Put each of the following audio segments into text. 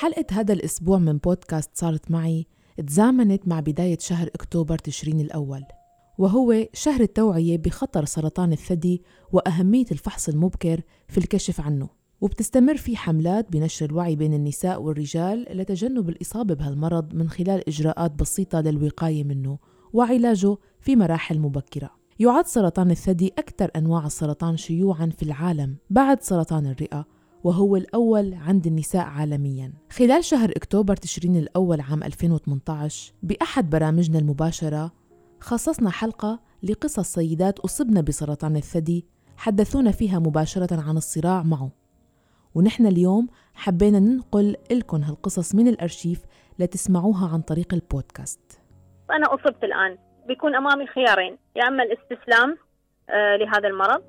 حلقة هذا الأسبوع من بودكاست صارت معي تزامنت مع بداية شهر أكتوبر تشرين الأول وهو شهر التوعية بخطر سرطان الثدي وأهمية الفحص المبكر في الكشف عنه. وبتستمر في حملات بنشر الوعي بين النساء والرجال لتجنب الإصابة بهالمرض من خلال إجراءات بسيطة للوقاية منه وعلاجه في مراحل مبكرة. يعد سرطان الثدي أكثر أنواع السرطان شيوعاً في العالم بعد سرطان الرئة وهو الأول عند النساء عالمياً. خلال شهر أكتوبر تشرين الأول عام 2018 بأحد برامجنا المباشرة خصصنا حلقة لقصص سيدات أصبن بسرطان الثدي حدثونا فيها مباشرة عن الصراع معه. ونحن اليوم حبينا ننقل لكم هالقصص من الأرشيف لتسمعوها عن طريق البودكاست. أنا أصبت الآن. بيكون أمامي خيارين يا إما الاستسلام آه، لهذا المرض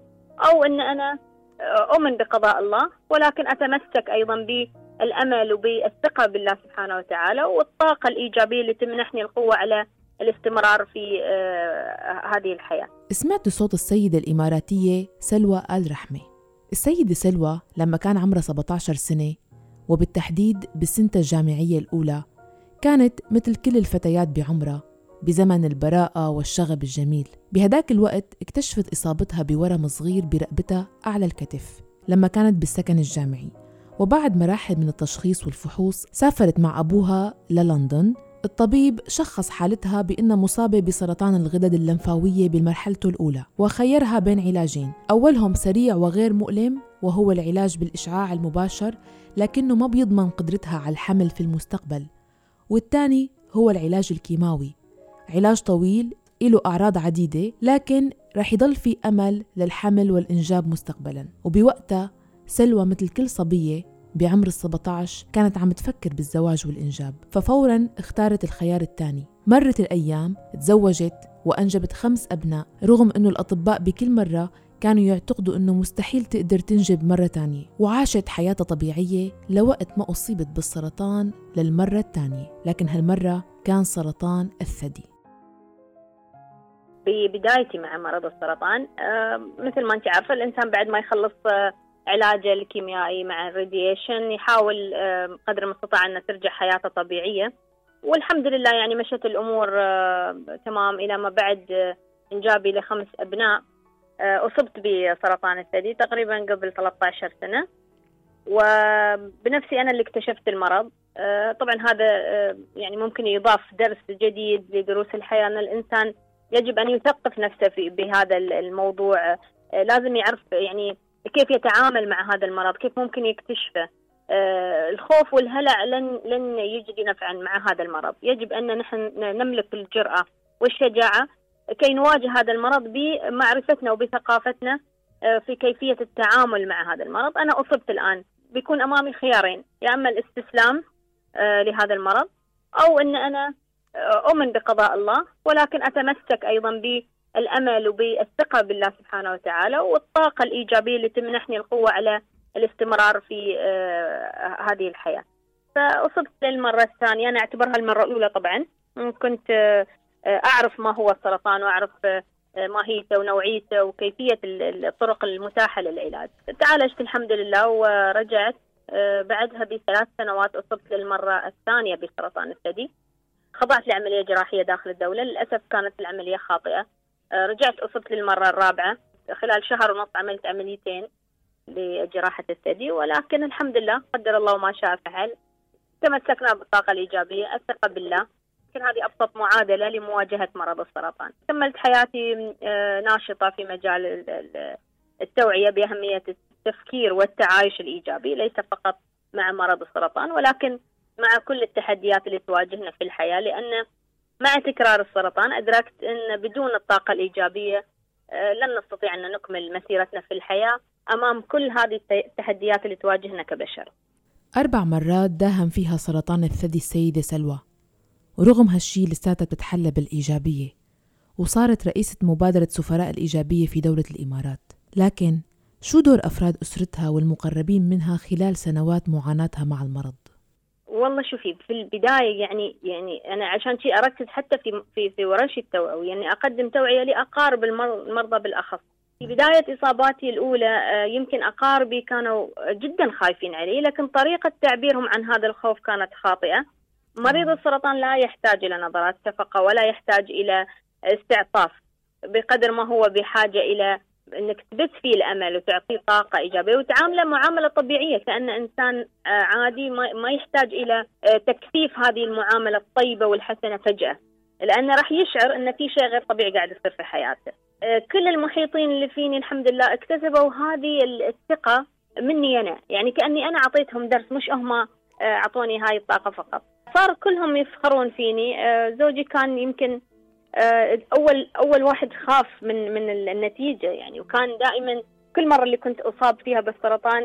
أو أن أنا أؤمن بقضاء الله ولكن أتمسك أيضا بالأمل وبالثقة بالله سبحانه وتعالى والطاقة الإيجابية اللي تمنحني القوة على الاستمرار في آه، هذه الحياة. سمعت صوت السيدة الإماراتية سلوى آل رحمة. السيدة سلوى لما كان عمرها 17 سنة وبالتحديد بالسنة الجامعية الأولى كانت مثل كل الفتيات بعمرها بزمن البراءة والشغب الجميل. بهداك الوقت اكتشفت إصابتها بورم صغير برقبتها أعلى الكتف لما كانت بالسكن الجامعي. وبعد مراحل من التشخيص والفحوص سافرت مع أبوها للندن. الطبيب شخص حالتها بأنها مصابة بسرطان الغدد اللمفاوية بمرحلته الأولى وخيرها بين علاجين. أولهم سريع وغير مؤلم وهو العلاج بالإشعاع المباشر لكنه ما بيضمن قدرتها على الحمل في المستقبل. والثاني هو العلاج الكيماوي. علاج طويل له أعراض عديدة لكن رح يضل في أمل للحمل والإنجاب مستقبلا. وبوقتها سلوى مثل كل صبية بعمر ال 17 كانت عم تفكر بالزواج والإنجاب. ففورا اختارت الخيار الثاني. مرت الأيام تزوجت وأنجبت خمس أبناء رغم أنه الأطباء بكل مرة كانوا يعتقدوا أنه مستحيل تقدر تنجب مرة تانية. وعاشت حياتها طبيعية لوقت ما أصيبت بالسرطان للمرة الثانية. لكن هالمرة كان سرطان الثدي. ببدايتي مع مرض السرطان آه، مثل ما انت عارفة الإنسان بعد ما يخلص آه، علاجه الكيميائي مع الراديشن يحاول آه، قدر المستطاع أن ترجع حياته طبيعية. والحمد لله يعني مشت الأمور تمام إلى ما بعد إنجابي لخمس أبناء. أصبت بسرطان الثدي تقريبا قبل 13 سنة. وبنفسي أنا اللي اكتشفت المرض. طبعا هذا يعني ممكن يضاف درس جديد لدروس الحياة. أن الإنسان يجب أن يثقف نفسه في بهذا الموضوع. آه، لازم يعرف يعني كيف يتعامل مع هذا المرض كيف ممكن يكتشفه. آه، الخوف والهلع لن لن يجدي نفعا مع هذا المرض. يجب أن نحن نملك الجرأة والشجاعة كي نواجه هذا المرض بمعرفتنا وبثقافتنا آه، في كيفية التعامل مع هذا المرض. أنا أصبت الآن بيكون أمامي خيارين يا أما الاستسلام لهذا المرض أو أن أنا أؤمن بقضاء الله ولكن أتمسك أيضا بالأمل وبالثقة بالله سبحانه وتعالى والطاقة الإيجابية اللي تمنحني القوة على الاستمرار في آه، هذه الحياة. فأصبت للمرة الثانية أنا أعتبرها المرة الأولى طبعا. كنت آه، أعرف ما هو السرطان وأعرف آه، ماهيته ونوعيته وكيفية الطرق المتاحة للعلاج. تعالجت الحمد لله ورجعت بعدها بثلاث سنوات أصبت للمرة الثانية بسرطان الثدي. خضعت لعملية جراحية داخل الدولة للأسف كانت العملية خاطئة. آه، رجعت أصبت للمرة الرابعة. خلال شهر ونص عملت عمليتين لجراحة الثدي ولكن الحمد لله قدر الله ما شاء فعل. تمسكنا بالطاقة الإيجابية الثقة بالله. يمكن هذه أبسط معادلة لمواجهة مرض السرطان. كملت حياتي آه، ناشطة في مجال التوعية بأهمية التفكير والتعايش الإيجابي ليس فقط مع مرض السرطان ولكن مع كل التحديات اللي تواجهنا في الحياة لأن مع تكرار السرطان أدركت أن بدون الطاقة الإيجابية آه، لن نستطيع أن نكمل مسيرتنا في الحياة أمام كل هذه التحديات اللي تواجهنا كبشر أربع مرات داهم فيها سرطان الثدي السيدة سلوى ورغم هالشي لساتها بتتحلى بالإيجابية وصارت رئيسة مبادرة سفراء الإيجابية في دولة الإمارات لكن شو دور أفراد أسرتها والمقربين منها خلال سنوات معاناتها مع المرض؟ والله شوفي في البداية يعني يعني أنا عشان شيء أركز حتى في في في ورش التوعيه يعني أقدم توعية لاقارب المرضى بالأخص. في بداية إصاباتي الأولى آه، يمكن أقاربي كانوا جدا خايفين علي لكن طريقة تعبيرهم عن هذا الخوف كانت خاطئة. مريض السرطان لا يحتاج إلى نظرات شفقة ولا يحتاج إلى استعطاف بقدر ما هو بحاجة إلى إنك تبث فيه الأمل وتعطيه طاقة إيجابية وتعامله معاملة طبيعية كأن إنسان آه، عادي ما يحتاج إلى آه، تكثيف هذه المعاملة الطيبة والحسنة فجأة لأنه راح يشعر إن في شيء غير طبيعي قاعد يصير في حياته. آه، كل المحيطين اللي فيني الحمد لله اكتسبوا هذه الثقة مني أنا، يعني كأني أنا أعطيتهم درس مش هم أعطوني هاي الطاقة فقط. صار كلهم يفخرون فيني، زوجي كان يمكن اول أول واحد خاف من من النتيجة يعني وكان دائما كل مرة اللي كنت أصاب فيها بالسرطان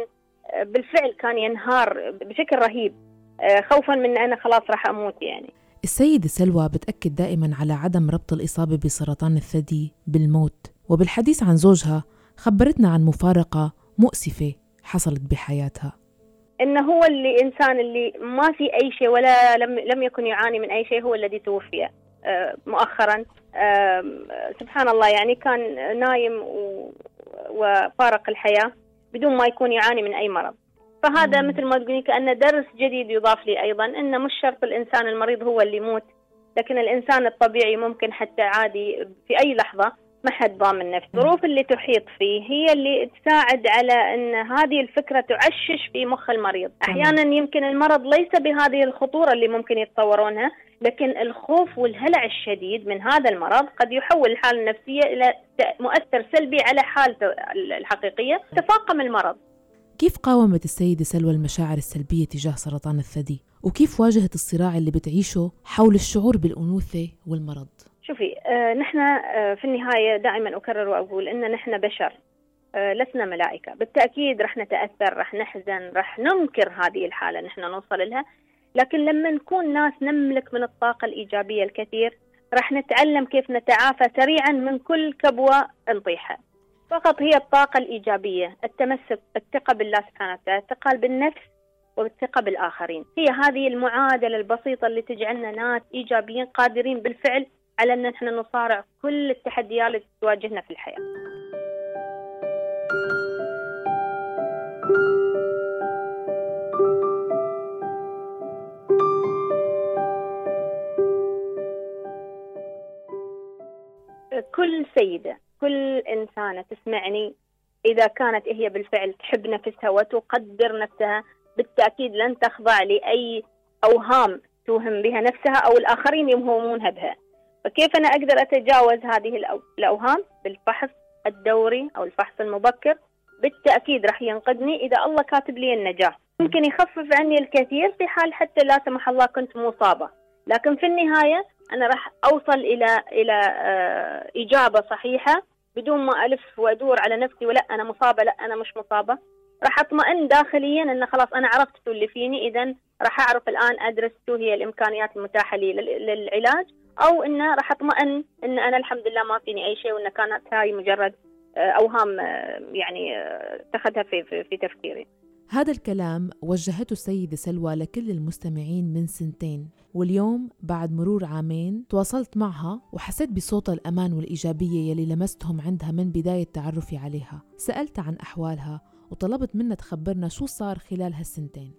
آه، بالفعل كان ينهار بشكل رهيب. آه، خوفا من أنا خلاص راح أموت يعني. السيدة سلوى بتأكد دائما على عدم ربط الإصابة بسرطان الثدي بالموت وبالحديث عن زوجها خبرتنا عن مفارقة مؤسفة حصلت بحياتها. إنه هو اللي إنسان اللي ما في أي شيء ولا لم لم يكن يعاني من أي شيء هو الذي توفي. مؤخرا. سبحان الله يعني كان نايم وفارق الحياة بدون ما يكون يعاني من أي مرض. فهذا مثل ما تقولين كأنه درس جديد يضاف لي أيضا أنه مش شرط الإنسان المريض هو اللي يموت لكن الإنسان الطبيعي ممكن حتى عادي في أي لحظة ما حد ضامن نفسه. الظروف اللي تحيط فيه هي اللي تساعد على أن هذه الفكرة تعشش في مخ المريض. أحيانا يمكن المرض ليس بهذه الخطورة اللي ممكن يتصورونها لكن الخوف والهلع الشديد من هذا المرض قد يحول الحالة النفسية إلى مؤثر سلبي على حالته الحقيقية. تفاقم المرض. كيف قاومت السيدة سلوى المشاعر السلبية تجاه سرطان الثدي؟ وكيف واجهت الصراع اللي بتعيشه حول الشعور بالأنوثة والمرض؟ شوفي آه نحن آه في النهاية دائما أكرر وأقول إن نحن بشر آه لسنا ملائكة. بالتأكيد رح نتأثر رح نحزن رح ننكر هذه الحالة نحن نوصل لها. لكن لما نكون ناس نملك من الطاقة الإيجابية الكثير راح نتعلم كيف نتعافى سريعا من كل كبوة نطيحها فقط هي الطاقة الإيجابية التمسك الثقة بالله سبحانه وتعالى الثقة بالنفس والثقة بالآخرين. هي هذه المعادلة البسيطة اللي تجعلنا ناس إيجابيين قادرين بالفعل على أن نحن نصارع كل التحديات اللي تواجهنا في الحياة. كل سيدة كل إنسانة تسمعني إذا كانت هي بالفعل تحب نفسها وتقدر نفسها بالتأكيد لن تخضع لأي أوهام توهم بها نفسها أو الآخرين يوهمونها بها. فكيف أنا أقدر أتجاوز هذه الأوهام بالفحص الدوري أو الفحص المبكر؟ بالتأكيد راح ينقذني إذا الله كاتب لي النجاح ممكن يخفف عني الكثير في حال حتى لا سمح الله كنت مصابة. لكن في النهاية أنا راح أوصل إلى إلى آه، إجابة صحيحة بدون ما ألف وأدور على نفسي ولا أنا مصابة لا أنا مش مصابة. راح أطمئن داخليا أن خلاص أنا عرفت اللي فيني إذا راح أعرف الآن أدرس شو هي الإمكانيات المتاحة لي للعلاج. أو أنه راح أطمئن أن أنا الحمد لله ما فيني أي شيء وأن كانت هاي مجرد آه، أوهام آه، يعني اتخذها في, في, في تفكيري. هذا الكلام وجهته السيدة سلوى لكل المستمعين من سنتين واليوم بعد مرور عامين تواصلت معها وحسيت بصوت الأمان والإيجابية يلي لمستهم عندها من بداية تعرفي عليها. سألت عن أحوالها وطلبت منها تخبرنا شو صار خلال هالسنتين.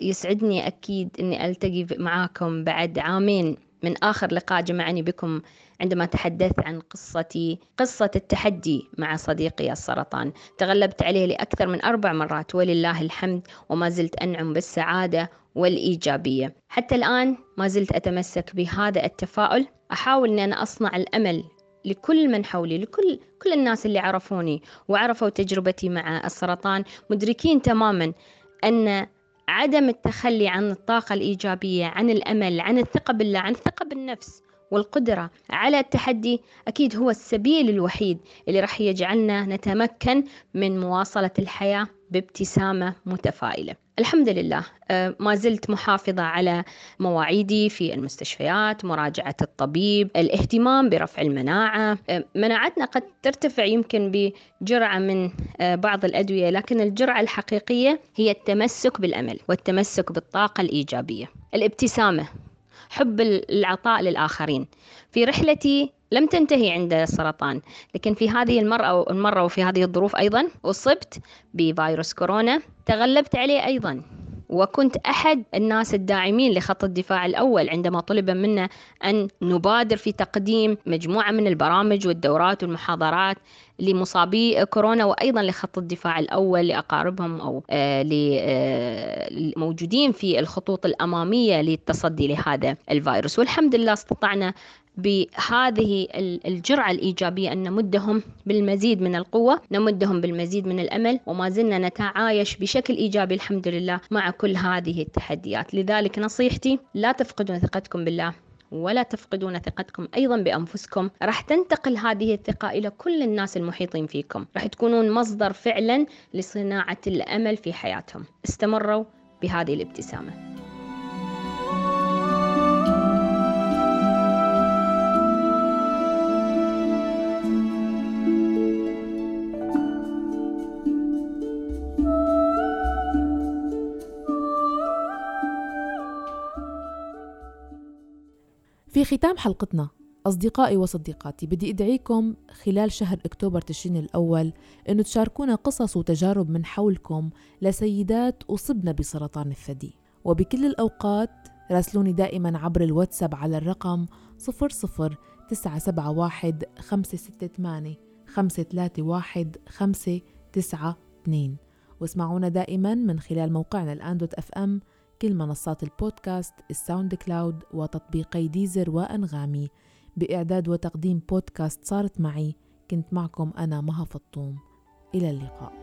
يسعدني أكيد أني ألتقي معاكم بعد عامين. من آخر لقاء جمعني بكم عندما تحدثت عن قصتي قصة التحدي مع صديقي السرطان. تغلبت عليه لأكثر من أربع مرات ولله الحمد وما زلت أنعم بالسعادة والإيجابية. حتى الآن ما زلت أتمسك بهذا التفاؤل. أحاول أن أنا أصنع الأمل لكل من حولي لكل كل الناس اللي عرفوني وعرفوا تجربتي مع السرطان مدركين تماما أن عدم التخلي عن الطاقة الإيجابية عن الأمل عن الثقة بالله عن الثقة بالنفس والقدرة على التحدي أكيد هو السبيل الوحيد اللي راح يجعلنا نتمكن من مواصلة الحياة بابتسامة متفائلة. الحمد لله. آه، ما زلت محافظة على مواعيدي في المستشفيات مراجعة الطبيب الاهتمام برفع المناعة. آه، مناعتنا قد ترتفع يمكن بجرعة من آه، بعض الأدوية لكن الجرعة الحقيقية هي التمسك بالأمل والتمسك بالطاقة الإيجابية. الابتسامة حب العطاء للآخرين. في رحلتي لم تنتهي عند السرطان لكن في هذه المرة المرة وفي هذه الظروف أيضا أصبت بفيروس كورونا تغلبت عليه أيضا. وكنت أحد الناس الداعمين لخط الدفاع الأول عندما طلب منا أن نبادر في تقديم مجموعة من البرامج والدورات والمحاضرات لمصابي كورونا وأيضا لخط الدفاع الأول لأقاربهم أو الموجودين آه، في الخطوط الأمامية للتصدي لهذا الفيروس. والحمد لله استطعنا بهذه الجرعة الإيجابية أن نمدهم بالمزيد من القوة نمدهم بالمزيد من الأمل وما زلنا نتعايش بشكل إيجابي الحمد لله مع كل هذه التحديات. لذلك نصيحتي لا تفقدون ثقتكم بالله ولا تفقدون ثقتكم أيضا بأنفسكم. راح تنتقل هذه الثقة إلى كل الناس المحيطين فيكم. راح تكونون مصدر فعلا لصناعة الأمل في حياتهم. استمروا بهذه الابتسامة. في ختام حلقتنا أصدقائي وصديقاتي بدي أدعيكم خلال شهر أكتوبر تشرين الأول أنه تشاركونا قصص وتجارب من حولكم لسيدات أصبن بسرطان الثدي. وبكل الأوقات راسلوني دائما عبر الواتساب على الرقم 00 971 568 531 592 واسمعونا دائما من خلال موقعنا الآن dot FM كل منصات البودكاست ال SoundCloud وتطبيقي Deezer وأنغامي. بإعداد وتقديم بودكاست صارت معي كنت معكم أنا مها فطوم. إلى اللقاء.